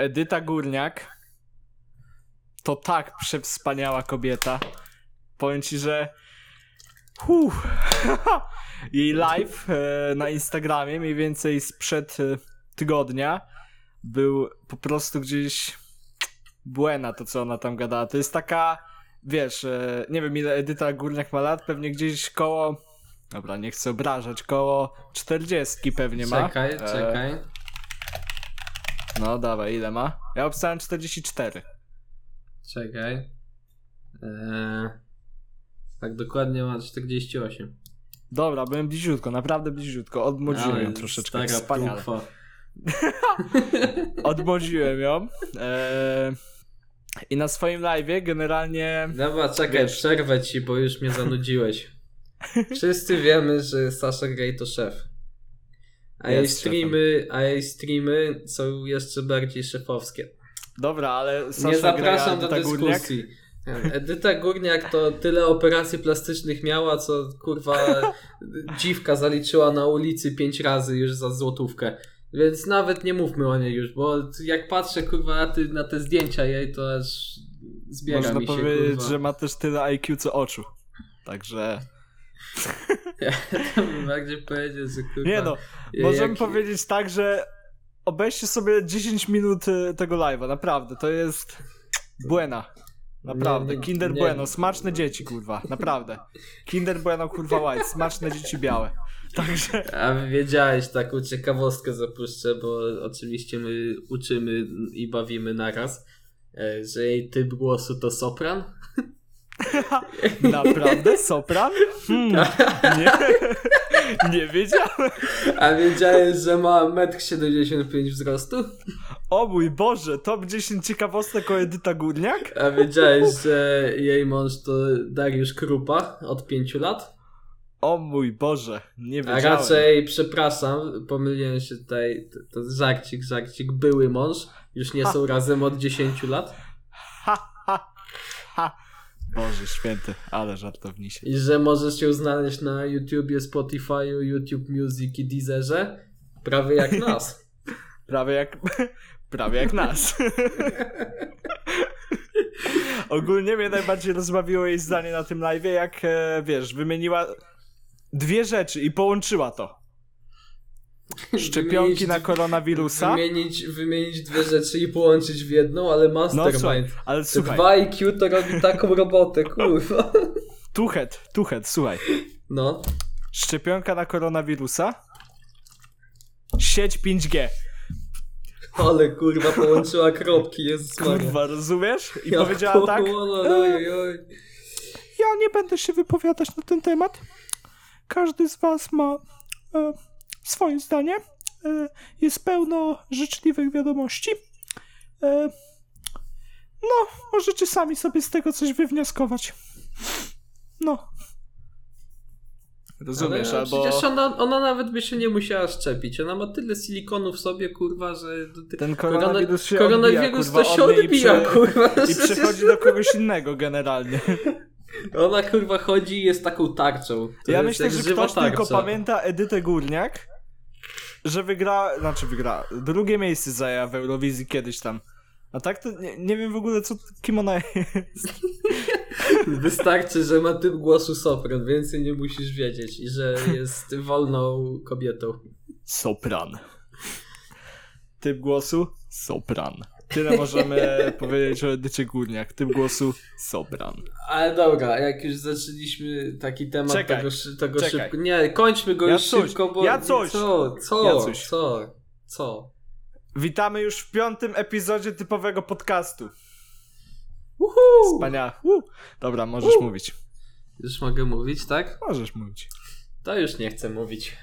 Edyta Górniak to tak przewspaniała kobieta. Powiem ci, że Uff. jej live e, na Instagramie mniej więcej sprzed e, tygodnia był po prostu gdzieś błęna to, co ona tam gadała. To jest taka, wiesz, e, nie wiem ile Edyta Górniak ma lat, pewnie gdzieś koło, dobra, nie chcę obrażać, koło 40 pewnie ma. Czekaj, czekaj. No dawaj, ile ma? Ja obstałem 44. Czekaj. Eee, tak dokładnie ma 48. Dobra, byłem bliziutko, naprawdę bliziutko. Odmłodziłem ją troszeczkę. stara Wspaniale. Odmłodziłem ją. Eee, I na swoim live'ie generalnie. Dobra, czekaj, Wiesz. przerwę ci, bo już mnie zanudziłeś. Wszyscy wiemy, że Sasha Grey to szef. A jej streamy, a jej streamy są jeszcze bardziej szefowskie. Dobra, ale Sasha Nie zapraszam Greja, do Edyta Górniak? dyskusji. Edyta Górniak to tyle operacji plastycznych miała, co kurwa dziwka zaliczyła na ulicy pięć razy już za złotówkę. Więc nawet nie mówmy o niej już, bo jak patrzę kurwa na, te zdjęcia jej, to aż zbiera Można mi się powiedzieć, kurwa. że ma też tyle IQ co oczu. Także. Ja to bym bardziej powiedział, że kurwa... Nie no, możemy powiedzieć tak, że obejrzcie sobie 10 minut y, tego live'a, naprawdę, to jest buena. Naprawdę, Nie, nie, Kinder nie. Bueno, smaczne dzieci, kurwa, naprawdę. Kinder Bueno, kurwa, white, smaczne dzieci białe. Także, A wiedziałeś, taką ciekawostkę zapuszczę, bo oczywiście my uczymy i bawimy naraz, e, że jej typ głosu to sopran. Naprawdę, sopran? Hmm, nie, nie wiedziałem. A wiedziałeś, że ma 1,75 m wzrostu? O mój Boże, top 10 ciekawostek o Edyta Górniak? A wiedziałeś, że jej mąż to Dariusz Krupa od 5 lat? O mój Boże, nie A wiedziałem. raczej, przepraszam, pomyliłem się tutaj, to, to żarcik, żarcik, były mąż, już nie są razem od 10 lat. Ha, ha, ha. Boże święty, ale żartownisie. I że możesz ją znaleźć na YouTubie, Spotify'u, YouTube Music i Deezerze, prawie jak nas. Prawie jak, prawie jak nas. Ogólnie mnie najbardziej rozbawiło jej zdanie na tym live, jak e, wiesz, wymieniła dwie rzeczy i połączyła to. Szczepionki Wymienić- na koronawirusa. Wymienić, wymienić dwie rzeczy i połączyć w jedną, ale No słuchaj, mastermind. ale Te słuchaj, dwa IQ to robi taką robotę, kurwa. tuchet, tuchet, słuchaj. No. Szczepionka na koronawirusa. Sieć 5G. Ale kurwa połączyła kropki, Maria. Kurwa, rozumiesz? I Ja powiedziała tak. kurwa, e, oj, oj. Ja nie będę się wypowiadać na ten temat. Każdy z was ma e, swoje zdanie. E, jest pełno życzliwych wiadomości. E, no, możecie sami sobie z tego coś wywnioskować. No. Rozumiesz, Ale albo Przecież ona, ona nawet by się nie musiała szczepić. Ona ma tyle silikonu w sobie, kurwa, że... ten Korona, koronawirus się koronawirus odbija, to kurwa, się od niej odbija, i, prze, kurwa. i Przecież przechodzi do kogoś innego generalnie. Ona kurwa chodzi i jest taką tarczą. To ja myślę, że ktoś tylko tarcza. pamięta Edytę Górniak, że wygra, znaczy wygra, drugie miejsce zajęła w Eurowizji kiedyś tam. A tak to nie, nie wiem w ogóle co, kim ona jest. Wystarczy, że ma typ głosu sopran, więcej nie musisz wiedzieć i że jest wolną kobietą. Sopran. Typ głosu? Sopran. Tyle możemy powiedzieć o Edycie Górniak. Typ głosu? Sopran. Ale dobra, jak już zaczęliśmy taki temat Czekaj, tego, tego czekaj. szybko. Nie, kończmy go Ja już coś, szybko, bo. ja coś, Co? Co? ja coś. Co? Co? Witamy już w piątym epizodzie typowego podcastu. Uhu! Wspaniale. Uh. Dobra, możesz Uh. mówić. Już mogę mówić, tak? Możesz mówić. To już nie chcę mówić.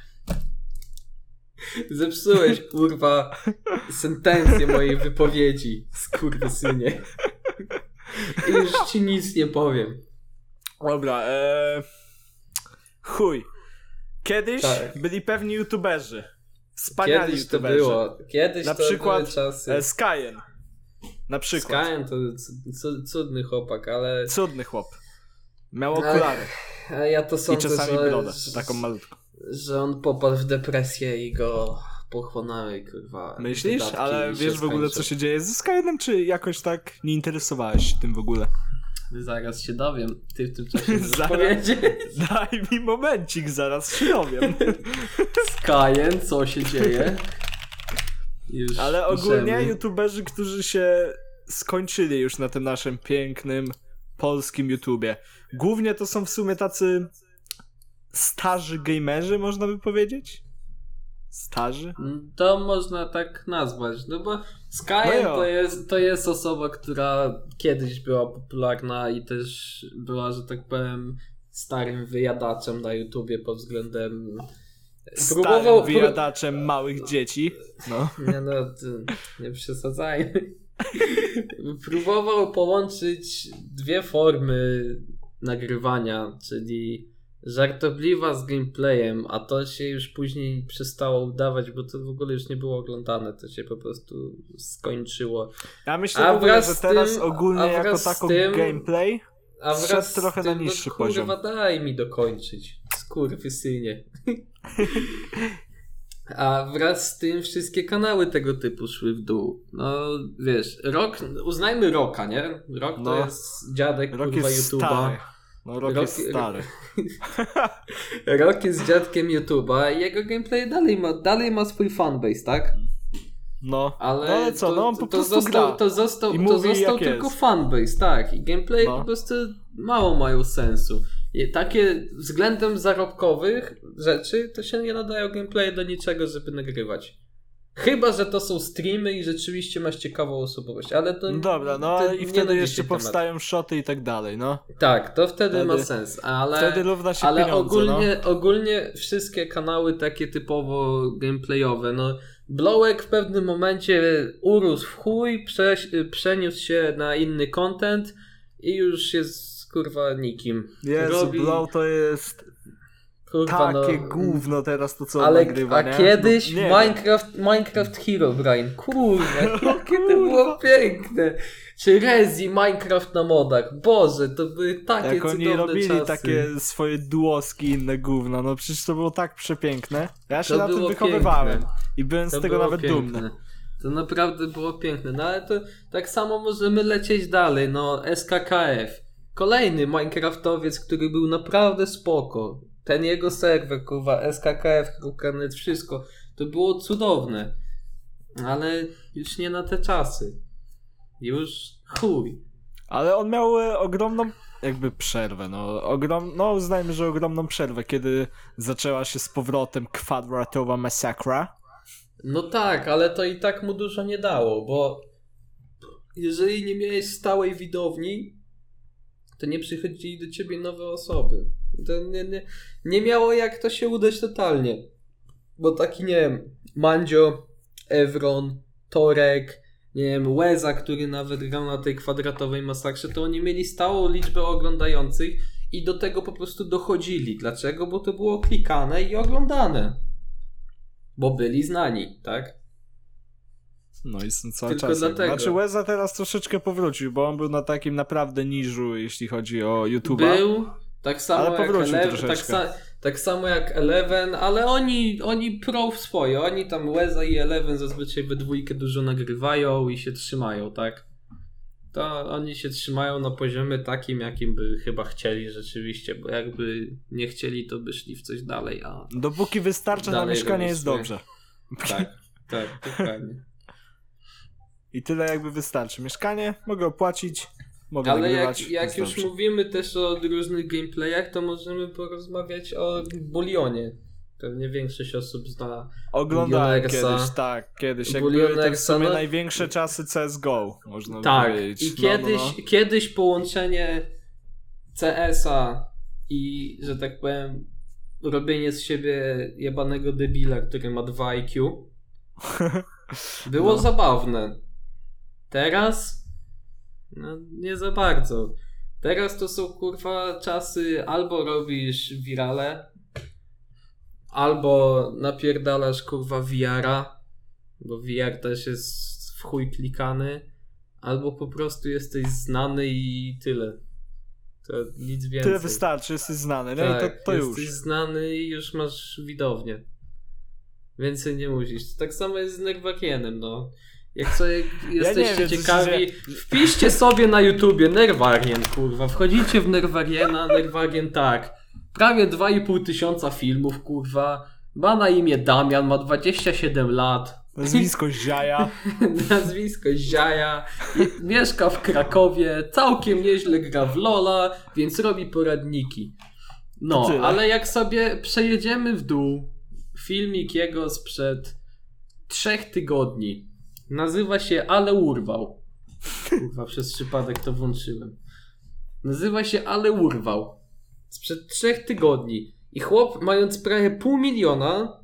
Zepsułeś, kurwa, sentencję mojej wypowiedzi, skurwysynie. I już ci nic nie powiem. Dobra, eee... Chuj. Kiedyś Tak. byli pewni youtuberzy. Wspaniali Kiedyś to youtuberzy. było. Kiedyś Na to przykład, były czasy. E, Skyen. Na przykład. Skyen to cu- cu- cudny chłopak, ale Cudny chłop. Miał Ach, okulary. a ja to I sądzę, czasami że, brodę. Taką malutką. Że on popadł w depresję i go pochłonęły, kurwa. Myślisz? Ale wiesz w ogóle co się dzieje ze Skyrim, czy jakoś tak nie interesowałeś się tym w ogóle? Zaraz się dowiem. Ty w tym czasie Zaraz. Daj mi momencik, zaraz się dowiem. Skyem, co się dzieje? Już Ale ogólnie piszemy. youtuberzy, którzy się skończyli już na tym naszym pięknym polskim YouTubie. Głównie to są w sumie tacy starzy gamerzy, można by powiedzieć? Starzy? To można tak nazwać, no bo No Skyem jo. to, jest, to jest osoba, która kiedyś była popularna i też była, że tak powiem, starym wyjadaczem na YouTubie pod względem... Starym wyjadaczem małych dzieci. No. Nie no, nie przesadzajmy. Próbował połączyć dwie formy nagrywania, czyli żartobliwa z gameplayem, a to się już później przestało udawać, bo to w ogóle już nie było oglądane, to się po prostu skończyło. Ja myślę A w ogóle, że teraz tym- ogólnie a jako tako tym- gameplay A wraz z trochę na tym, niższy no, kurwa, poziom. daj mi dokończyć. Skurwysynie. A wraz z tym wszystkie kanały tego typu szły w dół. No wiesz, rok, uznajmy Roka, nie? Rok to No. jest dziadek rok kurwa YouTube'a. No rok jest stary. Rok jest dziadkiem YouTube'a i jego gameplay dalej ma, dalej ma swój fanbase, tak? No, Ale, no ale co, to, no on po prostu został, gra. to został, I to został tylko jest. fanbase, tak. I gameplay No. po prostu mało mają sensu. I takie względem zarobkowych rzeczy to się nie nadają gameplay do niczego, żeby nagrywać. Chyba, że to są streamy i rzeczywiście masz ciekawą osobowość, ale to No dobra, no to i wtedy jeszcze temat. powstają szoty i tak dalej, no. Tak, to wtedy, Wtedy- ma sens, ale... Wtedy równa się Ale pieniądze, ogólnie, ogólnie wszystkie kanały takie typowo gameplayowe, no Blowek w pewnym momencie urósł w chuj, przeniósł się na inny content i już jest kurwa nikim. no. Jezu, robi- Blow to jest Kurwa, takie no, gówno teraz to co Ale nagrywa, a nie? kiedyś no, nie Minecraft, Minecraft Hero Brian, kurwa, jakie to było piękne. Czy Rezi Minecraft na modach, Boże, to były takie Jak oni robili czasy. takie swoje duoski i inne gówno, no przecież to było tak przepiękne. Ja się To na tym wychowywałem piękne. i byłem z To tego było nawet piękne. dumny. To naprawdę było piękne. No ale to tak samo możemy lecieć dalej. No SKKF. Kolejny Minecraftowiec, który był naprawdę spoko. Ten jego serwer, kurwa, SKKF, Krukanet, wszystko. To było cudowne. Ale już nie na te czasy. Już chuj. Ale on miał e, ogromną jakby przerwę, no, ogrom, no uznajmy, że ogromną przerwę, kiedy zaczęła się z powrotem kwadratowa masakra. No tak, ale to i tak mu dużo nie dało, bo jeżeli nie miałeś stałej widowni, to nie przychodzili do ciebie nowe osoby. To nie, nie, nie miało jak to się udać totalnie. Bo taki, nie wiem, Mandzio, Evron, Torek, nie wiem, Łeza, który nawet grał na tej kwadratowej masakrze, to oni mieli stałą liczbę oglądających i do tego po prostu dochodzili. Dlaczego? Bo to było klikane i oglądane. Bo byli znani, tak? No i są cały Tylko czas. dlatego. Znaczy Łeza teraz troszeczkę powrócił, bo on był na takim naprawdę niżu, jeśli chodzi o YouTube'a. Był, tak samo Ale jak Eleven, tak, sa, tak samo jak Eleven, ale oni, oni pro w swoje, oni tam Łeza i Eleven zazwyczaj we dwójkę dużo nagrywają i się trzymają, tak? To oni się trzymają na poziomie takim, jakim by chyba chcieli rzeczywiście, bo jakby nie chcieli, to by szli w coś dalej, a Dopóki wystarcza na mieszkanie jest dobrze. tak, tak, dokładnie. I tyle jakby wystarczy. Mieszkanie mogę opłacić, mogę Ale jak, jak już dobrze. mówimy też o różnych gameplayach, to możemy porozmawiać o Bulionie. Pewnie większość osób zna. Oglądałem kiedyś, tak, kiedyś. Jak były te w sumie no- największe czasy CSGO, można Tak, powiedzieć. i No, kiedyś, no, no. kiedyś połączenie CS-a i, że tak powiem, robienie z siebie jebanego debila, który ma 2 IQ, było No. zabawne. Teraz? No, nie za bardzo. Teraz to są kurwa czasy, albo robisz wirale, albo napierdalasz kurwa VR-a, bo VR też jest w chuj klikany, albo po prostu jesteś znany i tyle. To nic więcej. Tyle wystarczy, jesteś znany, no i Tak, to, to jesteś już. znany i już masz widownię. Więcej nie musisz. Tak samo jest z Nerwakienem, no. Jak sobie jesteście wiem, co się ciekawi, dzieje. wpiszcie sobie na YouTubie Nerwarien, kurwa. Wchodzicie w Nerwariena, Nerwarien tak. Prawie 2,5 tysiąca filmów, kurwa. Ma na imię Damian, ma 27 lat. Nazwisko Ziaja. Nazwisko Ziaja. Mieszka w Krakowie. Całkiem nieźle gra w Lola, więc robi poradniki. No, ale jak sobie przejedziemy w dół, filmik jego sprzed trzech tygodni. Nazywa się Ale Urwał. Kurwa, przez przypadek to włączyłem. Nazywa się Ale Urwał. Sprzed trzech tygodni. I chłop, mając prawie pół miliona,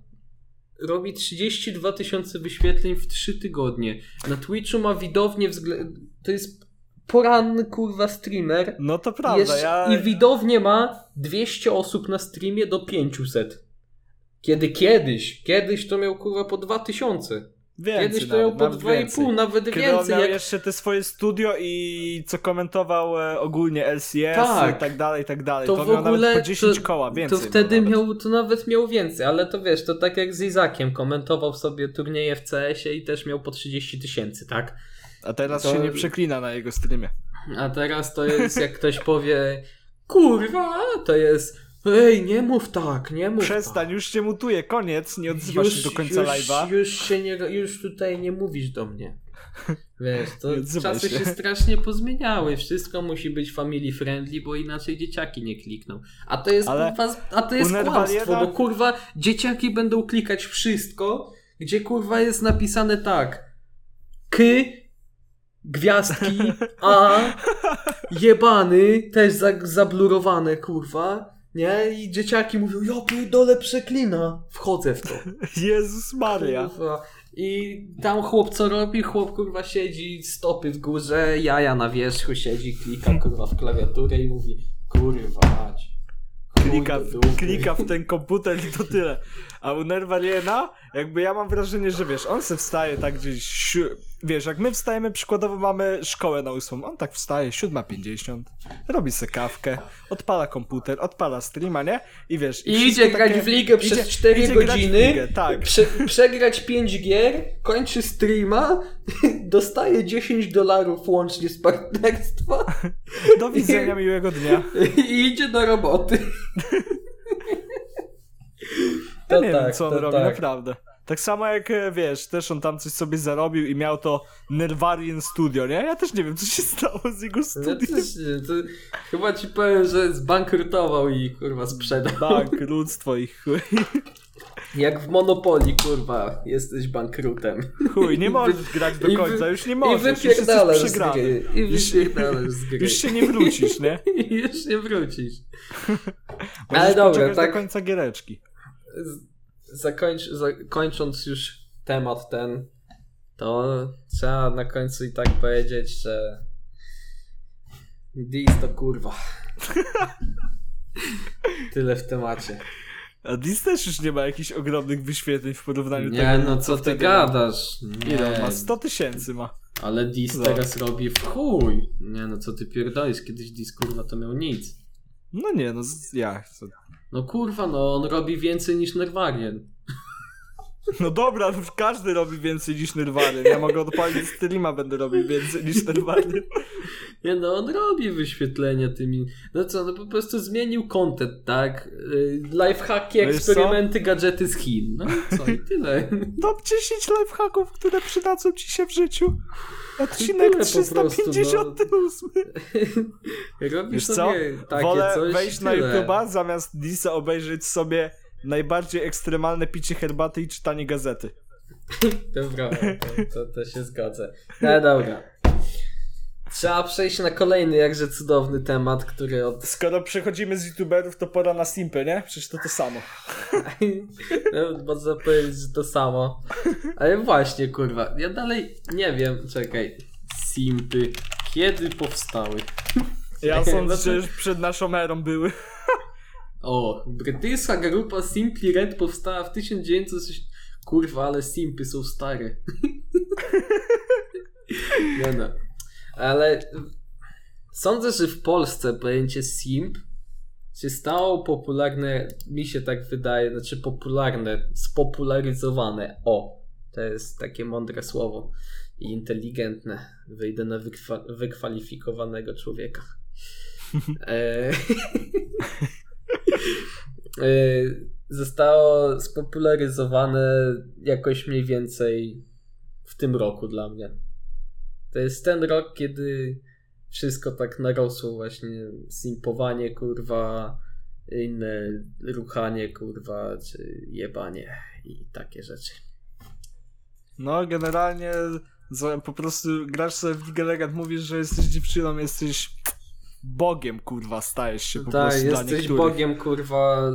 robi 32 tysiące wyświetleń w 3 tygodnie. Na Twitchu ma widownię wzglę... To jest poranny kurwa streamer. No to prawda, ja... I widownię ma 200 osób na streamie do 500. Kiedy kiedyś, kiedyś to miał kurwa po 2000. Więcej Kiedyś to miał nawet, po nawet więcej. 2,5, nawet Kiedy więcej. miał Jak... jeszcze te swoje studio i co komentował e, ogólnie LCS Tak. i tak dalej, i tak dalej. To To, w miał ogóle nawet po 10 to- koła, więcej. To wtedy nawet. miał, to nawet miał więcej, ale to wiesz, to tak jak z Izakiem komentował sobie turnieje w CS-ie i też miał po 30 tysięcy, tak? A teraz to- się nie przeklina na jego streamie. A teraz to jest, jak ktoś powie, kurwa, to jest, ej, nie mów tak, nie mów Przestań, już cię mutuje, koniec, nie tak. odzywasz się do końca już, live'a. Już się nie, już tutaj nie mówisz do mnie. Wiesz, to czasy się. się. strasznie pozmieniały. Wszystko musi być family friendly, bo inaczej dzieciaki nie klikną. A to jest Ale kurwa, a to jest kłamstwo, bo kurwa dzieciaki będą klikać wszystko, gdzie kurwa jest napisane tak. K gwiazdki A jebany, też za, zablurowane kurwa. Nie? I dzieciaki mówią, ja pierdolę przeklina. Wchodzę w to. Jezus Maria. Kurwa. I tam chłop co robi? Chłop kurwa siedzi, stopy w górze, jaja na wierzchu, siedzi, klika kurwa w klawiaturę i mówi kurwa mać. Klika, klika w ten komputer i to tyle. A u Nerwaliena, jakby ja mam wrażenie, że wiesz, on se wstaje tak gdzieś, wiesz, jak my wstajemy, przykładowo mamy szkołę na ósmą, on tak wstaje, 7.50, robi se kawkę, odpala komputer, odpala streama, nie? I wiesz... I idzie grać takie- w ligę przez idzie- 4 idzie grać w godziny, ligę, tak. Prze przegrać 5 gier, kończy streama, dostaje 10 dolarów łącznie z partnerstwa Do widzenia, miłego dnia. i idzie do roboty. Ja To nie tak, wiem, co on robi, tak. naprawdę. Tak samo jak, e, wiesz, też on tam coś sobie zarobił i miał to Nerwarian Studio, nie? Ja też nie wiem, co się stało z jego Ja studiem. też nie, to chyba ci powiem, że zbankrutował i kurwa sprzedał. Bankructwo i chuj. Jak w Monopolii, kurwa, jesteś bankrutem. Chuj, nie możesz grać do I końca, już nie I możesz, już wypierdalasz jesteś z gry. I Już- wypierdalasz z gry. Już się nie wrócisz, nie? I już nie wrócisz. Ale dobra, tak. do końca giereczki. Zakończ, zakończąc już temat ten, to trzeba na końcu i tak powiedzieć, że Dis to kurwa. Tyle w temacie. A Dis też już nie ma jakichś ogromnych wyświetleń w porównaniu do Nie, tego, no co ty gadasz? miał. Ile on Nie, ma? 100 tysięcy ma. ale Dis No. teraz robi w chuj. Nie no, co ty pierdolisz? Kiedyś Dis kurwa to miał nic. No nie, no jak? Co? No kurwa, no on robi więcej niż Nerwarien. No dobra, no każdy robi więcej niż Nirvana. Ja mogę odpalić streama, będę robił więcej niż Nirvana. Nie no, on robi wyświetlenia tymi. No co, no po prostu zmienił content, tak? Y, Lifehacki, Wiesz co? eksperymenty, gadżety z Chin. No i co, i tyle. Top 10 lifehacków, które przydadzą ci się w życiu. Odcinek po prostu, 358. Robisz Wiesz co? sobie takie Wolę coś wejść na. YouTube'a, zamiast Disa obejrzeć sobie najbardziej ekstremalne picie herbaty i czytanie gazety. Dobra, to, to, to się zgodzę. No dobra. Trzeba przejść na kolejny jakże cudowny temat, który od Skoro przechodzimy z YouTuberów, to pora na simpy, nie? Przecież to to samo. No, można powiedzieć, że to samo. Ale właśnie, kurwa, ja dalej nie wiem, czekaj. Simpy, kiedy powstały? Ja sądzę, to- że już przed naszą erą były. O, brytyjska grupa Simply Red powstała w 1900... Kurwa, ale simpy są stare. no, no. Ale sądzę, że w Polsce pojęcie simp się stało popularne, mi się tak wydaje, znaczy popularne, spopularyzowane. O, to jest takie mądre słowo i inteligentne. Wyjdę na wykwa- wykwalifikowanego człowieka. e, zostało spopularyzowane jakoś mniej więcej w tym roku dla mnie. To jest ten rok, kiedy wszystko tak narosło właśnie simpowanie, kurwa, inne ruchanie, kurwa, czy jebanie i takie rzeczy. No, generalnie po prostu grasz sobie w League mówisz, że jesteś dziewczyną, jesteś bogiem, kurwa, stajesz się po Tak, prostu dla jesteś niektórych. bogiem, kurwa.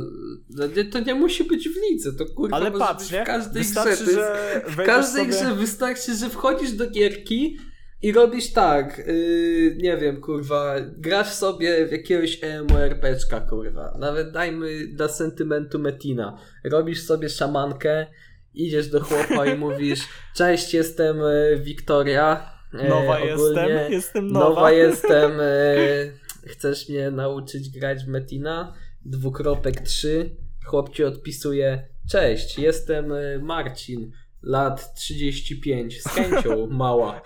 No To nie musi być w lidze, to kurwa Ale patrz, nie? w każdej grze. Wystarczy, jest, że w każdej sobie... grze wystarczy, że wchodzisz do gierki i robisz tak, yy, nie wiem, kurwa, grasz sobie w jakiegoś MMORPG'a, kurwa. Nawet dajmy dla sentymentu Metina. Robisz sobie szamankę, idziesz do chłopa i mówisz, cześć, jestem e, Wiktoria. e, Nowa ogólnie jestem, jestem nowa. Nowa jestem. Chcesz mnie nauczyć grać w Metina? Dwukropek 3. Chłop ci odpisuje: Cześć, jestem e, Marcin, lat 35, z chęcią mała.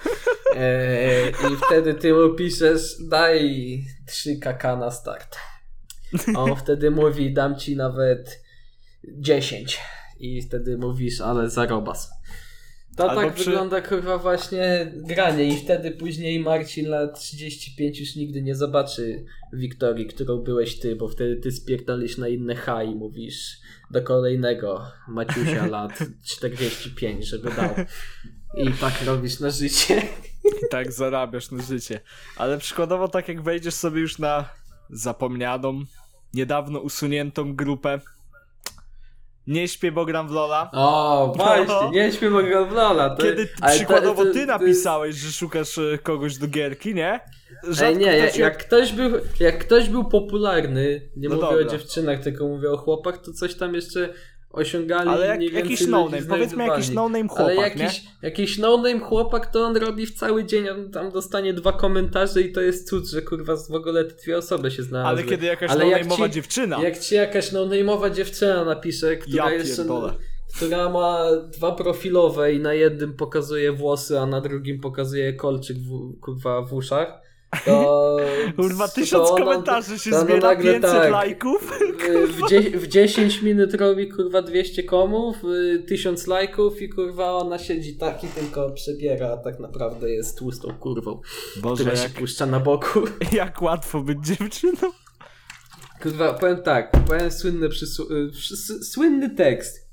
E, I wtedy ty mu piszesz: Daj 3 kk na start. A on wtedy mówi: Dam ci nawet 10. I wtedy mówisz: Ale zarobas. To Albo tak przy- wygląda kurwa właśnie granie i wtedy później Marcin lat 35 już nigdy nie zobaczy Wiktorii, którą byłeś ty, bo wtedy ty spierdolisz na inne H i mówisz do kolejnego Maciusia lat 45, żeby dał. I tak robisz na życie. I tak zarabiasz na życie. Ale przykładowo tak jak wejdziesz sobie już na zapomnianą, niedawno usuniętą grupę Nie śpię, bo gram w Lola. O, właśnie, nie śpiewam go w Lola. To, Kiedy przykładowo ty to napisałeś, że szukasz e, kogoś do gierki, nie? Ej, nie, jak, ktoś jak, ktoś był, jak ktoś był popularny, nie No mówię dobra. o dziewczynach, tylko mówię o chłopach, to coś tam jeszcze osiągali. Ale jak, więcej jakiś no-name, powiedzmy jakiś no-name chłopak, Ale nie? jakiś, jakiś no-name chłopak, to on robi w cały dzień, on tam dostanie dwa komentarze i to jest cud, że kurwa w ogóle te dwie osoby się znalazły. Ale kiedy jakaś Ale jak no-name'owa ci- dziewczyna, Jak ci jakaś no-name'owa dziewczyna napisze, która ja jeszcze... Która ma dwa profilowe i na jednym pokazuje włosy, a na drugim pokazuje kolczyk w, kurwa w uszach, to... Kurwa, to tysiąc ona- komentarzy się to zbiera, nagle 500 tak. lajków. w, dzie- w 10 minut robi kurwa 200 komów, y, 1000 lajków i kurwa ona siedzi tak i tylko przebiera, a tak naprawdę jest tłustą kurwą, Boże, która się jak, puszcza na boku. jak łatwo być dziewczyną. Kurwa, powiem tak, powiem słynny, przysł- y, słynny tekst.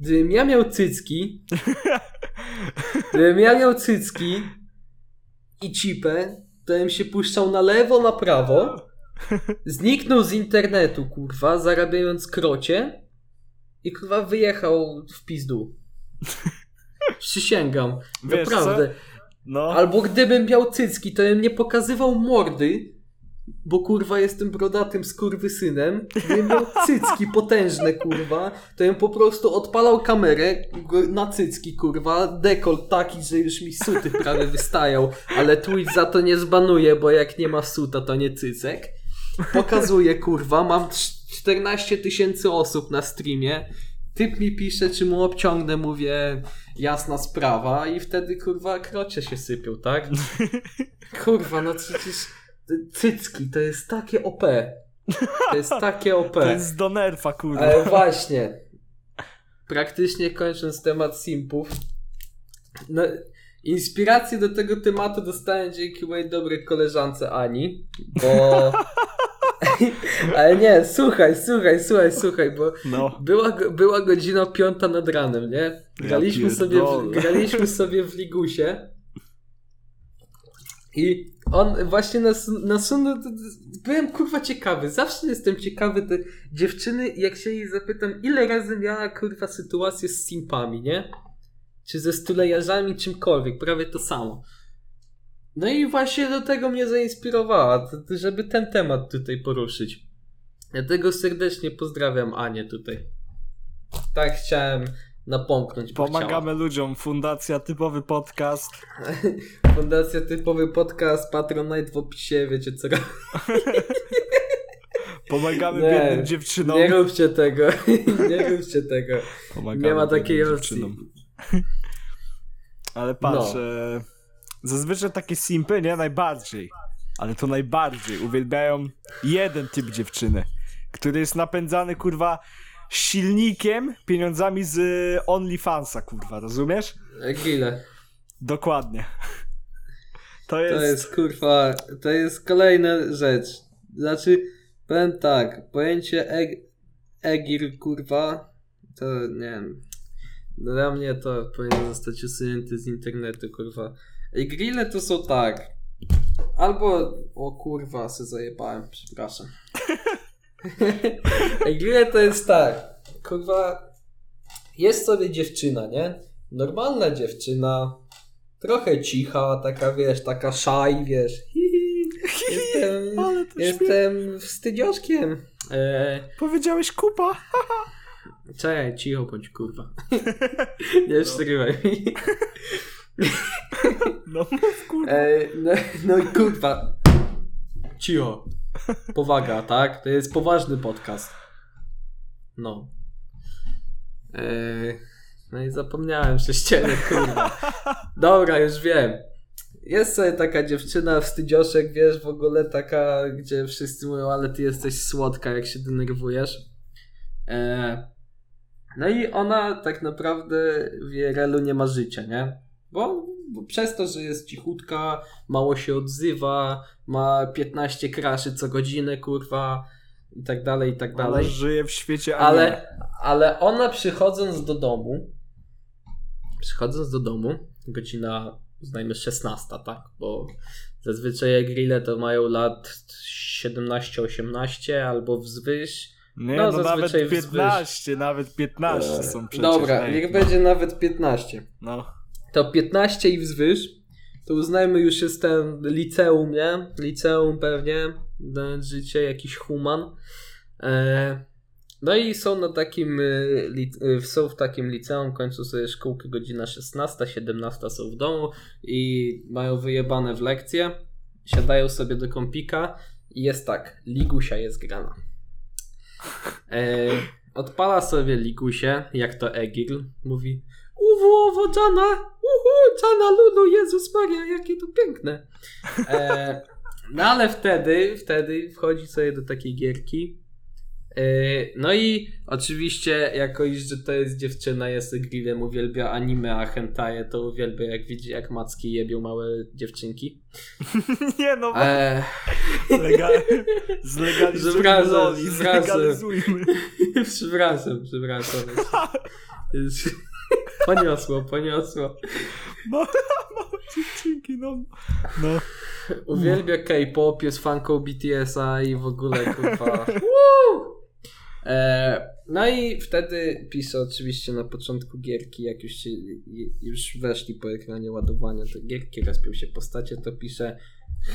Gdybym ja miał cycki, gdybym ja miał cycki i cipę, bym się puszczał na lewo, na prawo, zniknął z internetu, kurwa, zarabiając krocie i kurwa wyjechał w pizdu. Przysięgam. Wiesz naprawdę. No, Albo gdybym miał cycki, to bym nie pokazywał mordy, bo kurwa jestem brodatym skurwysynem. Gdybym miał cycki potężne, kurwa, to bym po prostu odpalał kamerę na cycki, kurwa, dekolt taki, że już mi suty prawie wystają, ale Twitch za to nie zbanuje, bo jak nie ma suta, to nie cycek. Pokazuję, kurwa, mam trz- 14 tysięcy osób na streamie. Typ mi pisze, czy mu obciągnę, mówię, jasna sprawa i wtedy, kurwa, krocie się sypią, tak? Kurwa, no przecież cycki to jest takie OP. To jest takie OP. to jest do nerfa, kurwa. Ale właśnie, praktycznie kończąc temat simpów, no, inspirację do tego tematu dostałem dzięki mojej dobrej koleżance Ani, bo... Ale nie, słuchaj, słuchaj, słuchaj, słuchaj, bo No, była, była godzina piąta nad ranem, nie? Graliśmy, Ja sobie, w, graliśmy sobie w Ligusie i on właśnie nas, nasunął, byłem kurwa ciekawy, zawsze jestem ciekawy te dziewczyny, jak się jej zapytam, ile razy miała kurwa sytuację z simpami, nie? Czy ze stulejarzami, czymkolwiek, prawie to samo. No i właśnie do tego mnie zainspirowała, żeby ten temat tutaj poruszyć. Dlatego serdecznie pozdrawiam Anię tutaj. Tak chciałem napomknąć. pomagamy ludziom. Fundacja Typowy Podcast. Fundacja Typowy Podcast, Patronite w opisie, wiecie co. Pomagamy Nie, biednym dziewczynom. Nie róbcie tego, nie róbcie tego. Pomagamy Nie ma takiej opcji. Ale patrz, No. e, zazwyczaj takie simpy, nie? Najbardziej. Ale to najbardziej uwielbiają jeden typ dziewczyny, który jest napędzany, kurwa, silnikiem, pieniądzami z e, OnlyFansa, kurwa, rozumiesz? Gile. Dokładnie. To jest... To jest kurwa, to jest kolejna rzecz. Znaczy, powiem tak, pojęcie eg, egir kurwa, to nie wiem. Dla mnie to powinno zostać usunięte z internetu, kurwa. Grille to są tak. Albo. O kurwa, se zajebałem, przepraszam. Grille to jest tak. Kurwa. Jest sobie dziewczyna, nie? Normalna dziewczyna. Trochę cicha, taka wiesz, taka szaj, wiesz. Jestem, Ale to jestem wstydzioszkiem. Eee, Powiedziałeś kupa? Czekaj, cicho bądź kurwa. Nie przerywaj mi. No mów, kurwa. E, no, no i kurwa. Cicho. Powaga, tak? To jest poważny podcast. No. E, no i zapomniałem prześcienek, kurwa. Dobra, już wiem. Jest sobie taka dziewczyna, wstydzioszek, wiesz, w ogóle taka, gdzie wszyscy mówią, ale ty jesteś słodka, jak się denerwujesz. E, no i ona tak naprawdę w IRL-u nie ma życia, nie? Bo, bo przez to, że jest cichutka, mało się odzywa, ma 15 kraszy co godzinę, kurwa, i tak dalej, i tak dalej. żyje w świecie anime. Ale, ale ona przychodząc do domu, przychodząc do domu, godzina, uznajmy 16, tak? Bo zazwyczaj grille to mają lat 17-18 albo wzwyż. Nie, No, no, nawet zazwyczaj wzwyż. 15, nawet 15 są przecież. Dobra, niech będzie nawet 15. No. To 15 i wzwyż, to uznajmy już jest ten liceum, nie? Liceum pewnie, życie, jakiś human. E, no i są na takim, li, y, są w takim liceum, kończą sobie szkółkę godzina 16, 17 są w domu i mają wyjebane w lekcje, siadają sobie do kompika i jest tak, Ligusia jest grana. E, odpala sobie Ligusie, jak to Egil, mówi Uwo, Jana, uhu, Jana, Lulu, Jezus Maria, jakie to piękne. E, no ale wtedy, wtedy wchodzi sobie do takiej gierki. E, no i oczywiście, jako iż, że to jest dziewczyna, jest grillem, uwielbia anime, a hentaje to uwielbia, jak widzi, jak macki jebią małe dziewczynki. Nie no, E, legal... zlegalizujmy przepraszam. zlegalizujmy. przepraszam, przepraszam. Poniosło, poniosło. Małe, małe dziewczynki, no. No. Uwielbia K-pop, jest fanką BTS-a i w ogóle kurwa. E, no i wtedy pisze oczywiście na początku gierki, jak już, się, już weszli po ekranie ładowania te gierki, respią się postacie, to pisze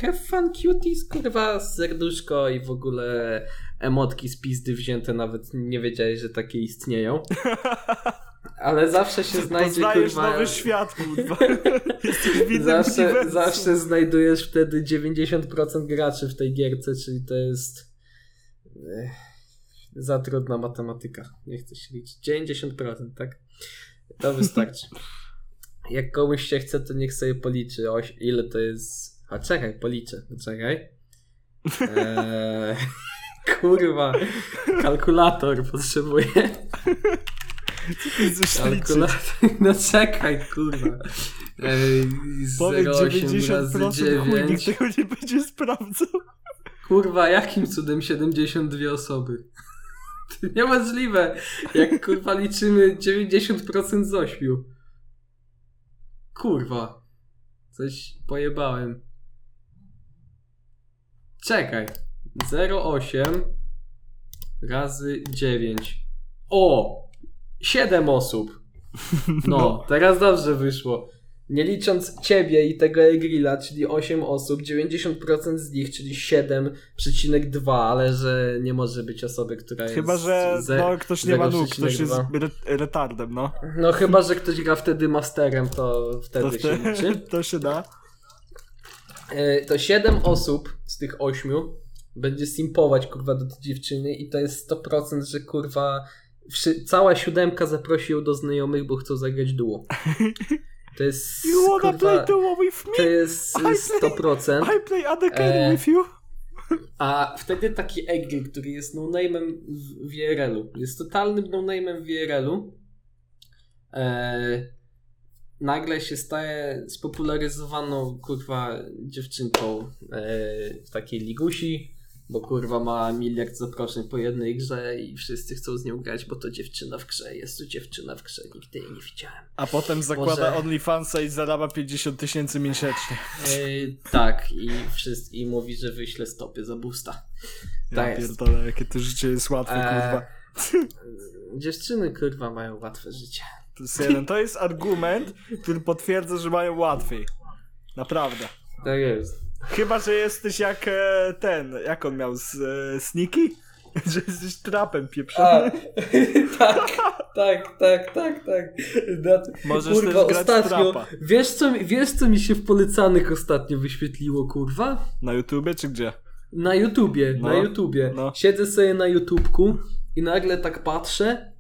Have fun cuties, kurwa, serduszko i w ogóle emotki z pizdy wzięte, nawet nie wiedziałeś, że takie istnieją. Ale zawsze się znajdzie, Poznajesz kurwa... nowy świat, kurwa. Jesteś w Zawsze, uniwersum. zawsze znajdujesz wtedy 90% graczy w tej gierce, czyli to jest ech, za trudna matematyka. Nie chcę się liczyć. 90%, tak? To wystarczy. Jak komuś się chce, to niech sobie policzy, oś, ile to jest. A czekaj, policzę, czekaj. Eee, kurwa, kalkulator potrzebuję. Kalkulator, no czekaj, kurwa. Ej, Powiedz 0,8 razy 90% chuj, 9. nikt tego nie będzie sprawdzał. Kurwa, jakim cudem 72 osoby? To niemożliwe. Jak kurwa liczymy 90% z 8. Kurwa. Coś pojebałem. Czekaj. 0,8 razy 9. O! 7 osób. No, teraz dobrze wyszło. Nie licząc ciebie i tego Egrilla, czyli 8 osób, 90% z nich, czyli 7,2, ale że nie może być osoby, która jest. Chyba, że ze- no, ktoś nie ma nóg, ktoś jest 0,2. re- retardem, no. No chyba, że ktoś gra wtedy masterem, to wtedy To, się liczy. to się da. E, To 7 osób z tych 8 Będzie simpować kurwa do tej dziewczyny i to jest 100%, że kurwa cała siódemka zaprosi ją do znajomych, bo chcą zagrać duo. To jest You wanna kurwa, play duo with to me? jest I play- 100%. I play other E, game with you? A wtedy taki Egil, który jest no-name'em w VRL-u, jest totalnym no-name'em w VRL-u, e, nagle się staje spopularyzowaną kurwa dziewczynką e, w takiej ligusi, bo kurwa ma miliard zaproszeń po jednej grze i wszyscy chcą z nią grać, bo to dziewczyna w grze, jest to dziewczyna w grze, nigdy jej nie widziałem. A potem zakłada OnlyFansa i zarabia 50 tysięcy miesięcznie. E, tak, i, wszyscy, i mówi, że wyśle stopy za busta. Ja Tak pierdolę, jakie to życie jest łatwe, Eee, kurwa. Dziewczyny kurwa mają łatwe życie. To jest jeden. To jest argument, który potwierdza, że mają łatwiej. Naprawdę. Tak jest. Chyba, że jesteś jak e, ten, jak on miał, z, e, Sneaky? Że jesteś trapem pieprzonym. tak, tak, tak, tak, tak. Na, Możesz kurwa, też grać ostatnio. trapa. Wiesz co, mi- wiesz co mi się w polecanych ostatnio wyświetliło, kurwa? Na YouTubie czy gdzie? Na YouTubie, No, na YouTubie. no. Siedzę sobie na YouTubku i nagle tak patrzę.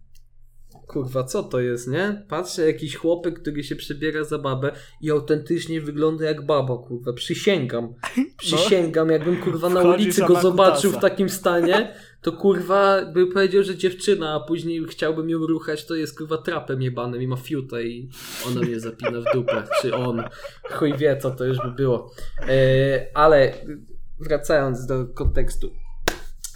Kurwa, co to jest, nie? Patrzę, jakiś chłopek, który się przebiera za babę i autentycznie wygląda jak baba, kurwa. Przysięgam. Przysięgam, jakbym kurwa na Wchodzisz, ulicy go zobaczył w kutasa. takim stanie, to kurwa by powiedział, że dziewczyna, a później chciałbym ją ruchać, to jest kurwa trapem jebanym i ma fiutę i ona mnie zapina w dupę. Czy on. Chuj wie, co to już by było. E, ale wracając do kontekstu.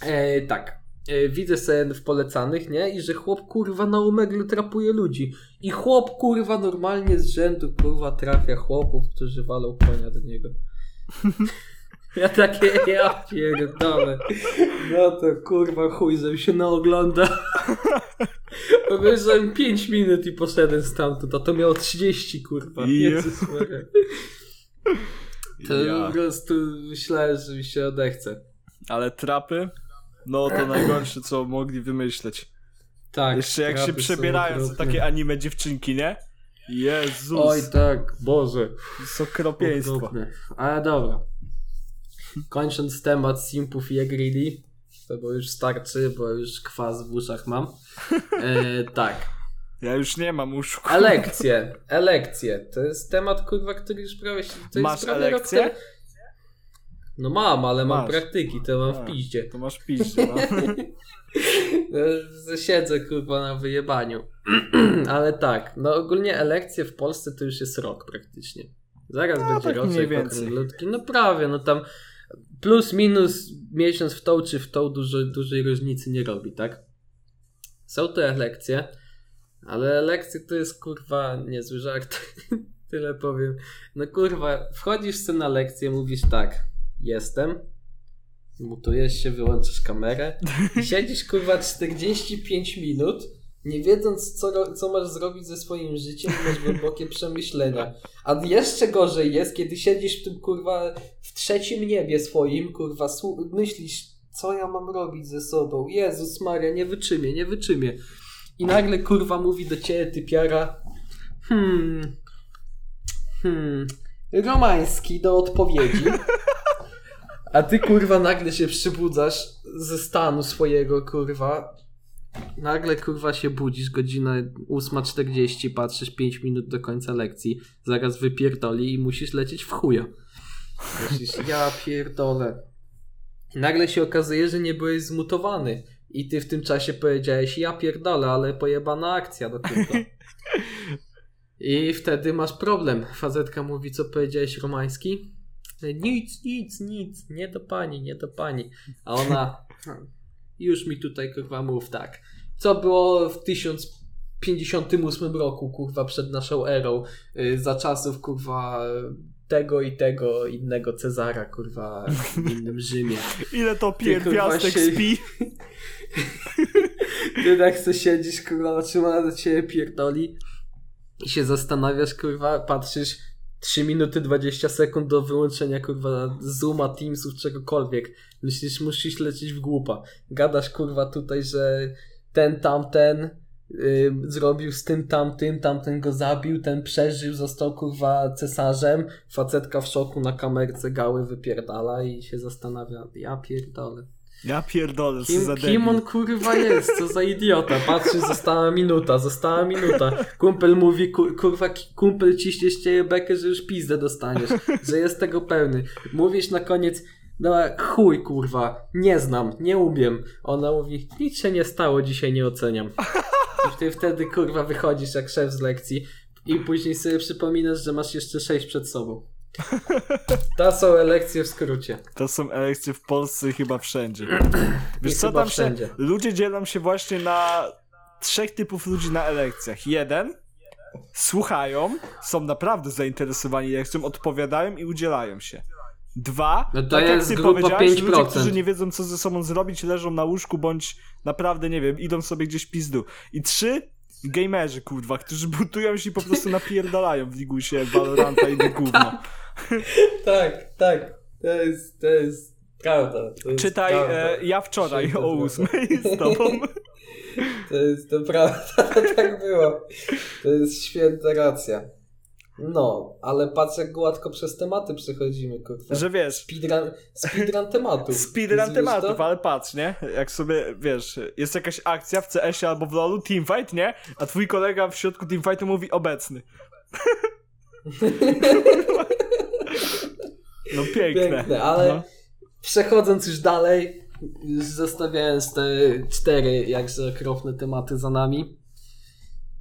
E, tak. E, widzę sobie w polecanych, nie? I że chłop kurwa na omegle trapuje ludzi. I chłop kurwa normalnie z rzędu kurwa trafia chłopów, którzy walą konia do niego. Ja takie, ja pierdolę. No to kurwa chuj, żebym się naogląda. Obejrzałem 5 minut i poszedłem stamtąd, a to miało 30 kurwa. Jezus. To Ja. po prostu myślałem, że mi się odechce. Ale trapy? No to najgorsze, co mogli wymyśleć. Tak. Jeszcze jak się są przebierają za okropne. takie anime dziewczynki, nie? Jezus, Oj tak, Boże. to okropieństwo. Okropne. Ale dobra. Kończąc temat simpów i agreedy, to bo już starczy, bo już kwas w uszach mam. E, tak. Ja już nie mam uszu. Elekcje. Elekcje. To jest temat, kurwa, który już prawie się... To Masz jest prawie rok elekcje? No mam, ale mam Masz. praktyki, to mam A. w piździe. To masz piździe, no. E, Siedzę kurwa na wyjebaniu. Ale tak, no ogólnie elekcje w Polsce to już jest rok praktycznie. Zaraz No, będzie tak roczek okrąglutki. No prawie, no tam plus minus miesiąc w tą czy w tą dużo, dużej różnicy nie robi, tak? Są to elekcje, ale elekcje to jest kurwa niezły żart. Tyle powiem. No kurwa, wchodzisz sobie na lekcję, mówisz tak, jestem, mutujesz się, wyłączysz kamerę i siedzisz kurwa 45 minut, nie wiedząc co, co masz zrobić ze swoim życiem, masz głębokie przemyślenia. A jeszcze gorzej jest, kiedy siedzisz w tym kurwa w trzecim niebie swoim, kurwa, myślisz, co ja mam robić ze sobą? Jezus Maria, nie wyczymię, nie wyczymię. I nagle kurwa mówi do ciebie typiara, hmm, hmm, romański do odpowiedzi. A ty kurwa nagle się przybudzasz ze stanu swojego kurwa. Nagle kurwa się budzisz, godzina 8.40, patrzysz 5 minut do końca lekcji, zaraz wypierdoli i musisz lecieć w chuja. Myślisz, ja pierdolę. Nagle się okazuje, że nie byłeś zmutowany. I ty w tym czasie powiedziałeś, ja pierdolę, ale pojebana akcja do kurwa. I wtedy masz problem. Fazetka mówi, co powiedziałeś romański? Nic, nic, nic, nie do pani, nie do pani. A ona, "Hmm, już mi tutaj kurwa mów tak. Co było w 1058 roku, kurwa, przed naszą erą, y, za czasów, kurwa, tego i tego innego Cezara, kurwa, w innym Rzymie. Ile to pierwiastek się- spi? Ty tak co siedzisz, kurwa, zatrzymana do ciebie pierdoli i się zastanawiasz, kurwa, patrzysz 3 minuty 20 sekund do wyłączenia, kurwa, Zooma, Teamsów, czegokolwiek. Myślisz, musisz lecieć w głupa. Gadasz, kurwa, tutaj, że ten, tamten y, zrobił z tym tamtym, tamten go zabił, ten przeżył, został kurwa cesarzem, facetka w szoku na kamerce gały wypierdala i się zastanawia, ja pierdolę. Ja pierdolę, co za Kim, kim on kurwa jest? Co za idiota? Patrzy, została minuta, została minuta. Kumpel mówi, ku, kurwa, kumpel ciśnie z bekę, że już pizdę dostaniesz, że jest tego pełny. Mówisz na koniec, no chuj kurwa, nie znam, nie umiem. Ona mówi, nic się nie stało, dzisiaj nie oceniam. I ty wtedy kurwa wychodzisz jak szef z lekcji i później sobie przypominasz, że masz jeszcze sześć przed sobą. To są lekcje w skrócie. To są elekcje w Polsce i chyba wszędzie. Wiesz I co, tam się, wszędzie. ludzie dzielą się właśnie na trzech typów ludzi na elekcjach. Jeden, słuchają, są naprawdę zainteresowani lekcją, odpowiadają i udzielają się. Dwa, No to tak jak jest ty grupa powiedziałeś, 5%. ludzie, którzy nie wiedzą co ze sobą zrobić, leżą na łóżku, bądź naprawdę, nie wiem, idą sobie gdzieś pizdu. I trzy, gamerzy, kurwa, którzy butują się i po prostu napierdalają w ligusie Valoranta i do gówna. Tak, tak. To jest, to jest prawda. To jest Czytaj, prawda. e, ja wczoraj o ósmej z tobą. To jest to prawda, tak było. To jest święta racja. No, ale patrz jak gładko przez tematy przechodzimy, kurwa. Że wiesz, Speedrun, speedrun tematów. speedrun tematów, to? ale patrz, nie? Jak sobie, wiesz, jest jakaś akcja w CS-ie albo w LoLu, teamfight, nie? A twój kolega w środku teamfightu mówi obecny. No piękne. Piękne, ale No. przechodząc już dalej, już zostawiając te cztery jakże okropne tematy za nami,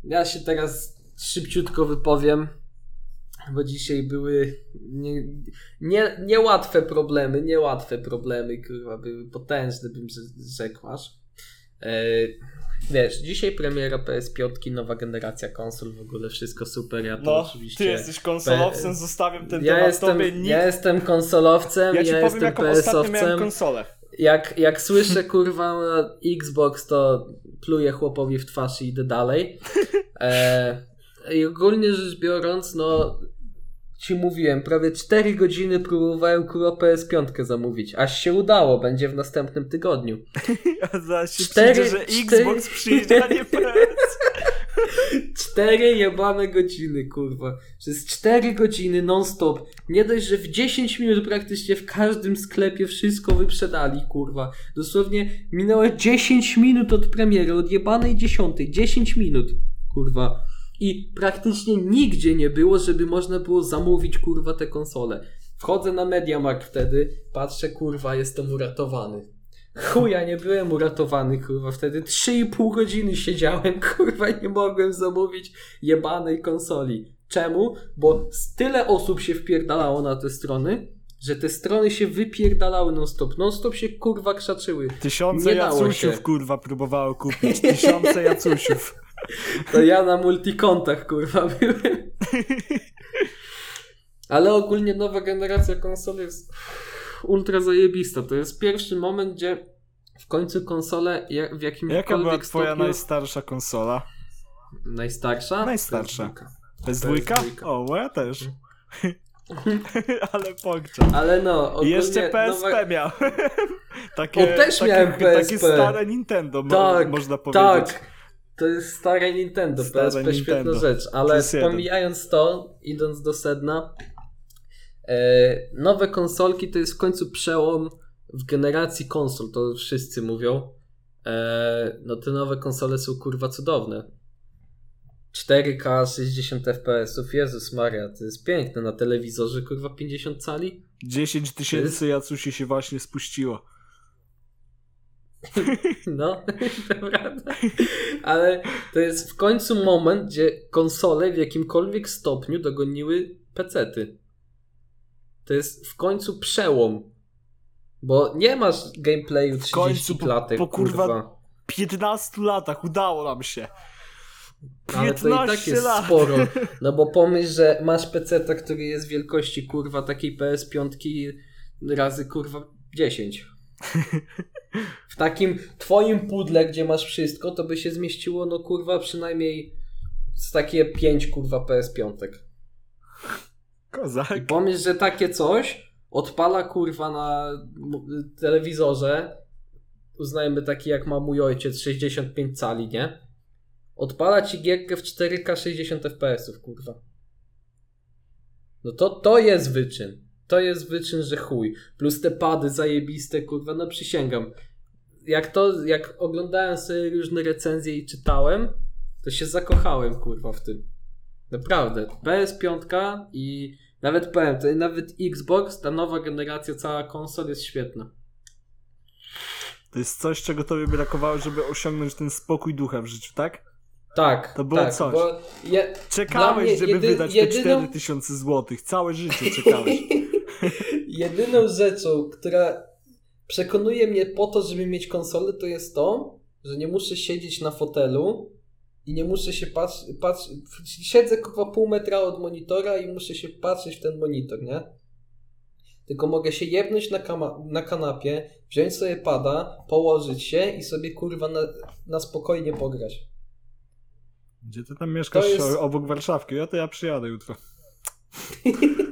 ja się teraz szybciutko wypowiem, bo dzisiaj były nie, nie, niełatwe problemy, niełatwe problemy, kurwa, były potężne, bym rze- rzekł aż. E, wiesz, dzisiaj premiera PS5, nowa generacja konsol, w ogóle wszystko super, ja to No, oczywiście... ty jesteś konsolowcem, zostawiam ten ja temat jestem, tobie. Nikt... ja jestem konsolowcem, ja ja, ci powiem, jestem jaką ostatnio miałem konsolę. Jak, jak słyszę kurwa Xbox, to pluję chłopowi w twarz i idę dalej. E, I ogólnie rzecz biorąc, no ci mówiłem, prawie 4 godziny próbowałem kurwa PS5 zamówić, aż się udało, będzie w następnym tygodniu. A zaraz się Cztery- przyjdzie, że cztery- Xbox przyjdzie, a nie PS. 4 jebane godziny, kurwa. Przez 4 godziny non-stop. Nie dość, że w 10 minut praktycznie w każdym sklepie wszystko wyprzedali, kurwa. Dosłownie minęło 10 minut od premiery, od jebanej 10. 10 minut, kurwa. I praktycznie nigdzie nie było, żeby można było zamówić, kurwa, te konsole. Wchodzę na Mediamarkt wtedy, patrzę, kurwa, jestem uratowany. Chuja, nie byłem uratowany, kurwa. Wtedy 3,5 godziny siedziałem, kurwa, nie mogłem zamówić jebanej konsoli. Czemu? Bo tyle osób się wpierdalało na te strony, że te strony się wypierdalały non-stop. Non-stop się, kurwa, krzaczyły. Tysiące jacusiów, się. kurwa, próbowało kupić. Tysiące jacusiów. To ja na multikontach, kurwa, byłem. Ale ogólnie nowa generacja konsol jest ultra zajebista. To jest pierwszy moment, gdzie w końcu konsole w jakimkolwiek Jaka była twoja stopniu... najstarsza konsola? Najstarsza? Najstarsza. PS2. Bez dwójka? PS2. O, bo ja też. Ale pogczam. Ale no, I ogólnie jeszcze PSP nowa... miałem. takie, O, też takie, miałem Takie PSP. stare Nintendo, mo- Tak, można powiedzieć. Tak! To jest stare Nintendo, Stare PSP świetna Nintendo. rzecz, ale pomijając to, idąc do sedna, e, nowe konsolki to jest w końcu przełom w generacji konsol, to wszyscy mówią. E, no te nowe konsole są kurwa cudowne. 4K 60 fps, Jezus Maria, to jest piękne na telewizorze, kurwa 50 cali. 10 tysięcy jacusi się właśnie spuściło. No, to prawda. Ale to jest w końcu moment, gdzie konsole w jakimkolwiek stopniu dogoniły pecety. To jest w końcu przełom. Bo nie masz gameplayu 30 końcu, po- klatek, po kurwa kurwa. 15 latach udało nam się. Ale to i tak 15 jest lat. sporo. No bo pomyśl, że masz peceta, który jest wielkości kurwa takiej PS5 razy kurwa 10. W takim twoim pudle, gdzie masz wszystko, to by się zmieściło no kurwa przynajmniej z takie 5 kurwa PS5. Kozak. I pomyśl, że takie coś odpala kurwa na telewizorze, uznajmy taki jak ma mój ojciec 65 cali, nie? odpala ci gierkę w 4K 60 FPS, kurwa. No to, to jest wyczyn. To jest wyczyn, że chuj. Plus te pady zajebiste, kurwa, no przysięgam. Jak to, jak oglądałem sobie różne recenzje i czytałem, to się zakochałem, kurwa, w tym. Naprawdę. PS5 i nawet powiem, to nawet Xbox, ta nowa generacja, cała konsol jest świetna. To jest coś, czego tobie brakowało, żeby osiągnąć ten spokój ducha w życiu, tak? Tak, To było tak, coś. Je, Czekałeś, żeby jedy- wydać jedyną- te 4000 zł. Całe życie czekałeś. Jedyną rzeczą, która przekonuje mnie po to, żeby mieć konsolę, to jest to, że nie muszę siedzieć na fotelu i nie muszę się patrzeć. Patrz, siedzę kurwa pół metra od monitora i muszę się patrzeć w ten monitor, nie? Tylko mogę się jebnąć na, kama- na kanapie, wziąć sobie pada, położyć się i sobie kurwa na, na spokojnie pograć. Gdzie ty tam mieszkasz jest- obok Warszawki? Ja to ja przyjadę jutro.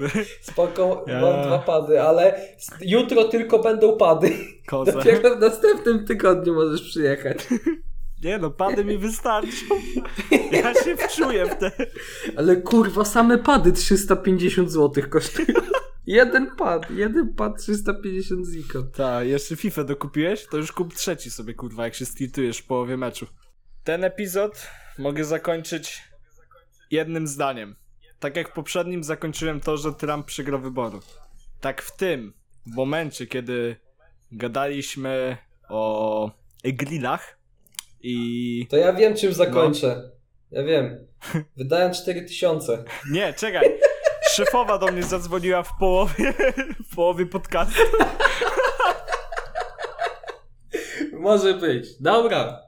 Jakby Spoko, Ja- mam dwa pady, ale jutro tylko będą pady. kozę. Dopiero w następnym tygodniu możesz przyjechać. Nie no, pady mi wystarczą. Ja się wczuję w te... Ale kurwa, same pady 350 zł kosztują. jeden pad, jeden pad 350 ziko. Tak, jeszcze FIFA dokupiłeś? To już kup trzeci sobie, kurwa, jak się stiltujesz w połowie meczu. Ten epizod mogę zakończyć jednym zdaniem. Tak jak w poprzednim zakończyłem to, że Trump przegrał wybory. Tak w tym momencie, kiedy gadaliśmy o grillach i... To ja wiem czym zakończę. Ja wiem. Wydałem 4000. Nie, czekaj! Szefowa do mnie zadzwoniła w połowie, w połowie podcastu. Może być. Dobra.